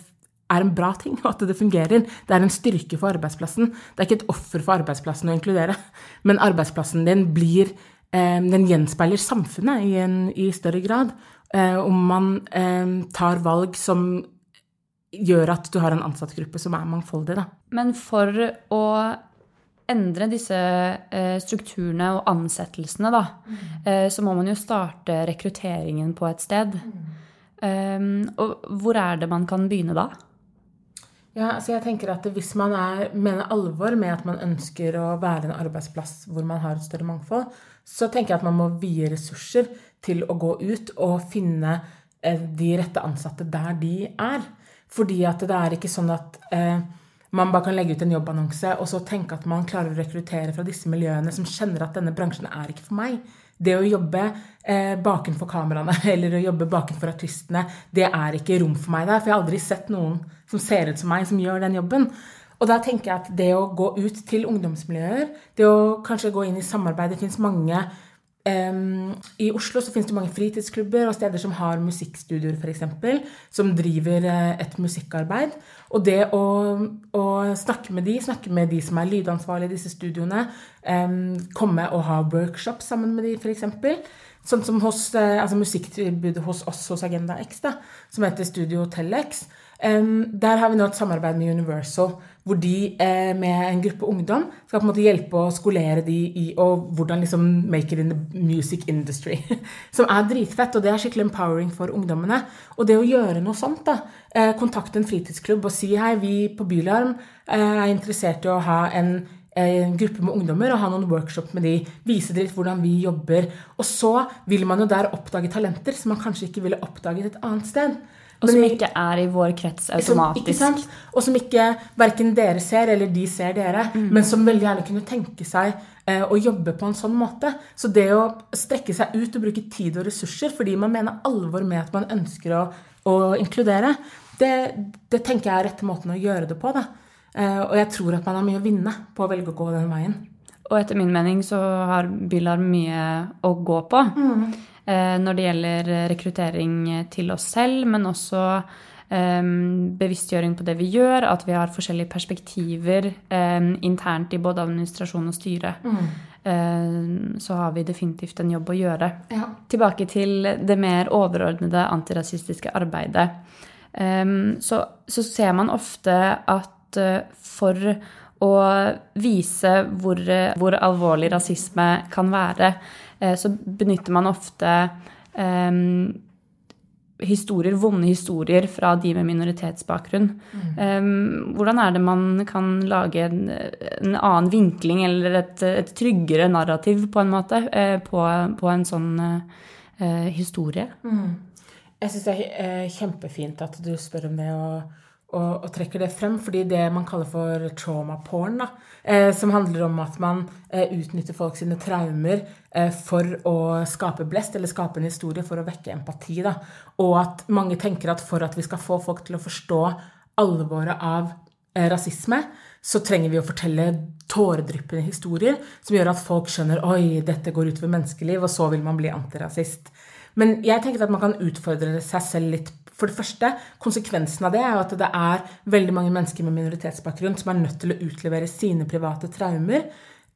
er en bra ting, og at det fungerer. Det er en styrke for arbeidsplassen. Det er ikke et offer for arbeidsplassen å inkludere, men arbeidsplassen din blir Eh, den gjenspeiler samfunnet i, en, i større grad. Eh, om man eh, tar valg som gjør at du har en ansattgruppe som er mangfoldig. Da. Men for å endre disse strukturene og ansettelsene, da, mm. så må man jo starte rekrutteringen på et sted. Mm. Og hvor er det man kan begynne da? Ja, så jeg tenker at Hvis man er, mener alvor med at man ønsker å være en arbeidsplass hvor man har et større mangfold, så tenker jeg at man må vie ressurser til å gå ut og finne eh, de rette ansatte der de er. Fordi at det er ikke sånn at eh, man bare kan legge ut en jobbannonse og så tenke at man klarer å rekruttere fra disse miljøene som kjenner at denne bransjen er ikke for meg. Det å jobbe eh, bakenfor kameraene eller å jobbe bakenfor artistene, det er ikke rom for meg der. For jeg har aldri sett noen som ser ut som meg, som gjør den jobben. Og da tenker jeg at det å gå ut til ungdomsmiljøer, det å kanskje gå inn i samarbeid Det fins mange um, I Oslo så finnes det mange fritidsklubber og steder som har musikkstudioer, f.eks., som driver uh, et musikkarbeid. Og det å, å, snakke med de, snakke med de som er lydansvarlige i disse studioene, um, komme og ha workshop sammen med de, f.eks. Sånn som hos, uh, altså musikktilbudet hos oss hos Agenda X, da, som heter Studio Telex. Um, der har vi nå et samarbeid med Universal, hvor de eh, med en gruppe ungdom skal på en måte hjelpe å skolere de i og hvordan liksom make it in the music industry. Som er dritfett, og det er skikkelig empowering for ungdommene. Og det å gjøre noe sånt, da, eh, kontakte en fritidsklubb og si hei, vi på Bylarm eh, er interessert i å ha en en gruppe med ungdommer og ha noen workshop med de, vise litt hvordan vi jobber. Og så vil man jo der oppdage talenter som man kanskje ikke ville oppdaget et annet sted. Og som ikke er i vår krets automatisk. Som, og som ikke verken dere ser eller de ser dere, mm. men som veldig gjerne kunne tenke seg eh, å jobbe på en sånn måte. Så det å strekke seg ut og bruke tid og ressurser fordi man mener alvor med at man ønsker å, å inkludere, det, det, tenker jeg er rette måten å gjøre det på. Eh, og jeg tror at man har mye å vinne på å velge å gå den veien. Og etter min mening så har Billar mye å gå på. Mm. Eh, når det gjelder rekruttering til oss selv, men også eh, bevisstgjøring på det vi gjør, at vi har forskjellige perspektiver eh, internt i både administrasjon og styre. Mm. Så har vi definitivt en jobb å gjøre. Ja. Tilbake til det mer overordnede antirasistiske arbeidet. Så, så ser man ofte at for å vise hvor, hvor alvorlig rasisme kan være, Eh, så benytter man ofte um, historier, vonde historier fra de med minoritetsbakgrunn. Mm. Um, hvordan er det man kan lage en, en annen vinkling eller et, et, tryggere narrativ, på en måte, uh, på, på, en sånn uh, historie? Mm. Jeg syns det er eh, kjempefint at du spør om det og, og, og, trekker det frem. Fordi det man kaller for trauma porn, da, eh, som handler om at man eh, utnytter folk sine traumer eh, for å skape blest, eller skape en historie for å vekke empati. Da. Og at mange tenker at for at vi skal få folk til å forstå alvoret av eh, rasisme, så trenger vi å fortelle tåredryppende historier som gjør at folk skjønner oi, dette går utover menneskeliv, og så vil man bli antirasist. Men jeg tenker at man kan utfordre seg selv litt. For det første, Konsekvensen av det er jo at det er veldig mange mennesker med minoritetsbakgrunn som er nødt til å utlevere sine private traumer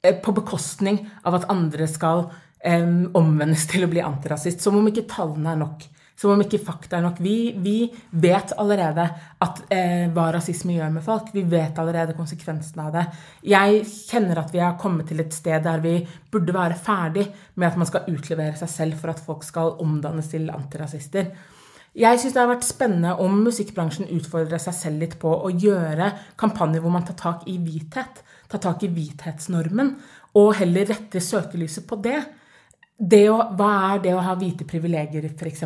eh, på bekostning av at andre skal um, omvendes til å bli antirasist. Som om ikke tallene er nok. Som om ikke fakta er nok. Vi, vi vet allerede at, eh, hva rasisme gjør med folk. Vi vet allerede konsekvensene av det. Jeg kjenner at vi har kommet til et sted der vi burde være ferdig med at man skal utlevere seg selv for at folk skal omdannes til antirasister. Jeg syns det har vært spennende om musikkbransjen utfordrer seg selv litt på å gjøre kampanjer hvor man tar tak i hvithet. Tar tak i hvithetsnormen. Og heller retter søkelyset på det å, hva er det å ha hvite privilegier, f.eks.?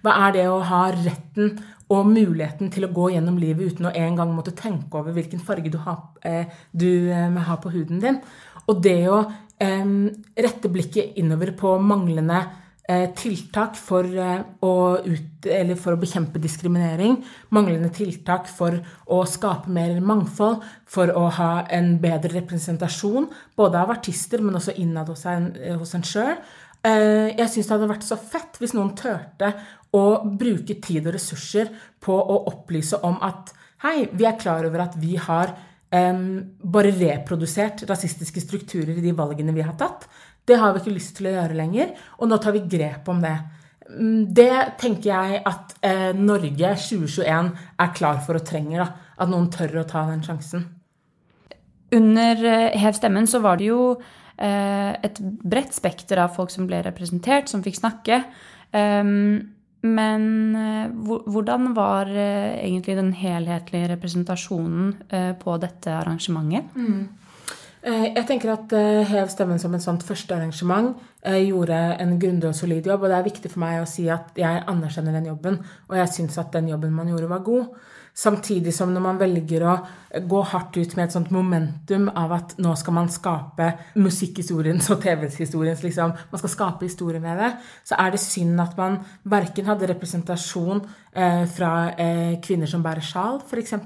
Hva er det å ha retten og muligheten til å gå gjennom livet uten å en gang måtte tenke over hvilken farge du har, eh, du eh, har på huden din? Og det å eh, rette blikket innover på manglende tiltak for, eh, å ut, for å bekjempe diskriminering, manglende tiltak for å skape mer mangfold, for å ha en bedre representasjon, både av artister, men også innad hos en, hos en sjøl. Eh, jeg syns det hadde vært så fett hvis noen turte å bruke tid og ressurser på å opplyse om at hei, vi er klar over at vi har um, bare reprodusert rasistiske strukturer i de valgene vi har tatt. Det har vi ikke lyst til å gjøre lenger, og nå tar vi grep om det. Mm, det tenker jeg at eh, Norge 2021 er klar for og trenger. Da. At noen tør å ta den sjansen. Under eh, Hev stemmen så var det jo Eh, et bredt spekter av folk som ble representert, som fikk snakke. Um, men eh, hvordan var eh, egentlig den helhetlige representasjonen på dette arrangementet? Mm. Jeg tenker at Hev stemmen som et sånt første arrangement gjorde en grundig og solid jobb. Og det er viktig for meg å si at jeg anerkjenner den jobben, og jeg syns at den jobben man gjorde, var god. Samtidig som når man velger å gå hardt ut med et sånt momentum av at nå skal man skape musikkhistoriens og TV-historiens liksom, Man skal skape historie med det. Så er det synd at man verken hadde representasjon eh, fra eh, kvinner som bærer sjal, f.eks.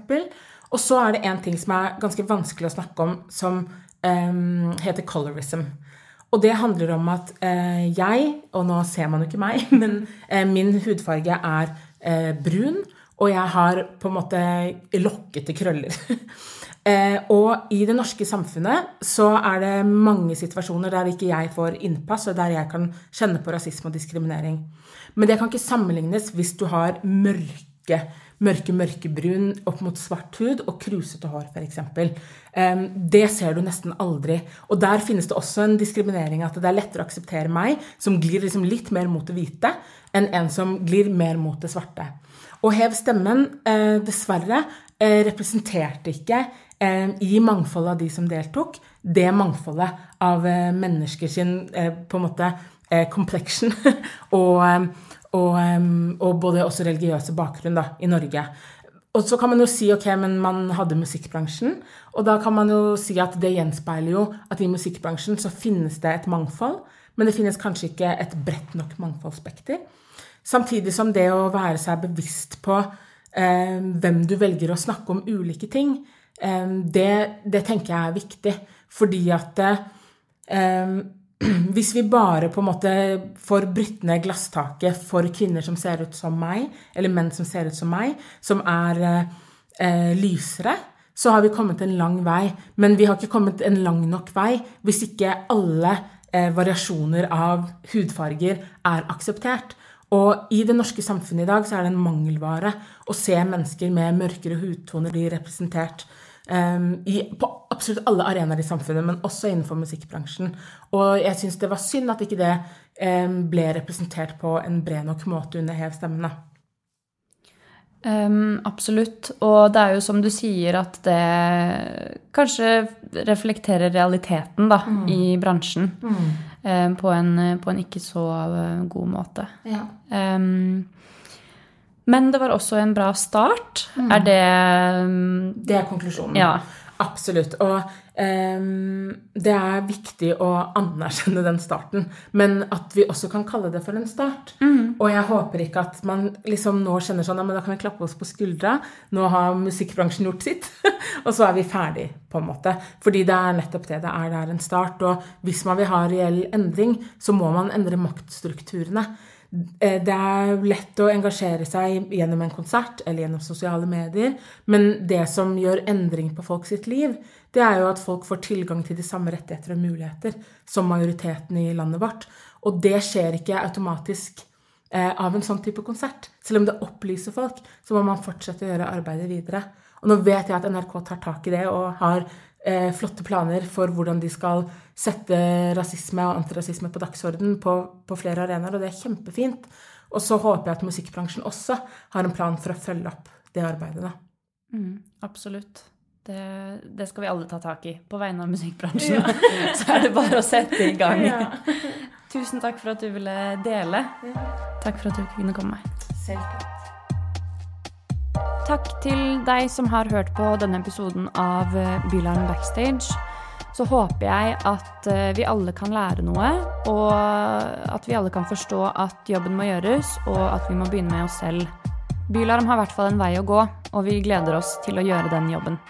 Og så er det en ting som er ganske vanskelig å snakke om, som eh, heter colorism. Og det handler om at eh, jeg, og nå ser man jo ikke meg, men eh, min hudfarge er eh, brun. Og jeg har på en måte lokkete krøller. og i det norske samfunnet så er det mange situasjoner der ikke jeg får innpass, og der jeg kan kjenne på rasisme og diskriminering. Men det kan ikke sammenlignes hvis du har mørke mørke, mørkebrun opp mot svart hud og krusete hår, f.eks. Det ser du nesten aldri. Og der finnes det også en diskriminering. At det er lettere å akseptere meg, som glir liksom litt mer mot det hvite, enn en som glir mer mot det svarte. Og Hev stemmen, eh, dessverre, eh, representerte ikke eh, i mangfoldet av de som deltok, det mangfoldet av mennesker sin på en måte complexion og, og, og, både også religiøse bakgrunn da, i Norge. Og så kan man jo si ok, men man hadde musikkbransjen. Og da kan man jo si at det gjenspeiler jo at i musikkbransjen så finnes det et mangfold, men det finnes kanskje ikke et bredt nok mangfoldsspekter. Samtidig som det å være seg bevisst på eh, hvem du velger å snakke om ulike ting, eh, det, det, tenker jeg er viktig. Fordi at eh, hvis vi bare på en måte får brutt ned glasstaket for kvinner som ser ut som meg, eller menn som ser ut som meg, som er eh, lysere, så har vi kommet en lang vei. Men vi har ikke kommet en lang nok vei hvis ikke alle eh, variasjoner av hudfarger er akseptert. Og i det norske samfunnet i dag så er det en mangelvare å se mennesker med mørkere hudtoner bli representert um, i, på absolutt alle arenaer i samfunnet, men også innenfor musikkbransjen. Og jeg syns det var synd at ikke det um, ble representert på en bred nok måte under Hev stemmene. Um, absolutt. Og det er jo som du sier, at det kanskje reflekterer realiteten da, mm. i bransjen. Mm. Eh, på, en, på, en, ikke så eh, god måte. Ja. Um, Men det var også en bra start. Er det mm, Det er konklusjonen. Ja. Absolutt. Og um, det er viktig å anerkjenne den starten, men at vi også kan kalle det for en start. Og jeg håper ikke at man liksom nå kjenner sånn ja, men da kan vi klappe oss på skuldra. Nå har musikkbransjen gjort sitt, og så er vi ferdig, på en måte. Fordi det er nettopp det. Det er, det er en start. Og hvis man vil ha reell endring, så må man endre maktstrukturene. Eh, Det er lett å engasjere seg gjennom en konsert eller gjennom sosiale medier, men det som gjør endring på folk sitt liv, det er jo at folk får tilgang til de samme rettigheter og muligheter som majoriteten i landet vårt. Og det skjer ikke automatisk eh, av en sånn type konsert. Selv om det opplyser folk, så må man fortsette å gjøre arbeidet videre. Og nå vet jeg at NRK tar tak i det og har eh, flotte planer for hvordan de skal sette rasisme og antirasisme på dagsorden på, på flere arenaer, og det er kjempefint. Og så håper jeg at musikkbransjen også har en plan for å følge opp det arbeidet. da. Mm, absolutt. Det, det skal vi alle ta tak i. På vegne av musikkbransjen så er det bare å sette i gang. Tusen takk for at du ville dele. Takk for at du kunne komme. Selv takk. Takk til deg som har hørt på denne episoden av eh, Bylarm Backstage. Så håper jeg at eh, vi alle kan lære noe, og at vi alle kan forstå at jobben må gjøres, og at vi må begynne med oss selv. Bylarm har i hvert fall en vei å gå, og vi gleder oss til å gjøre den jobben.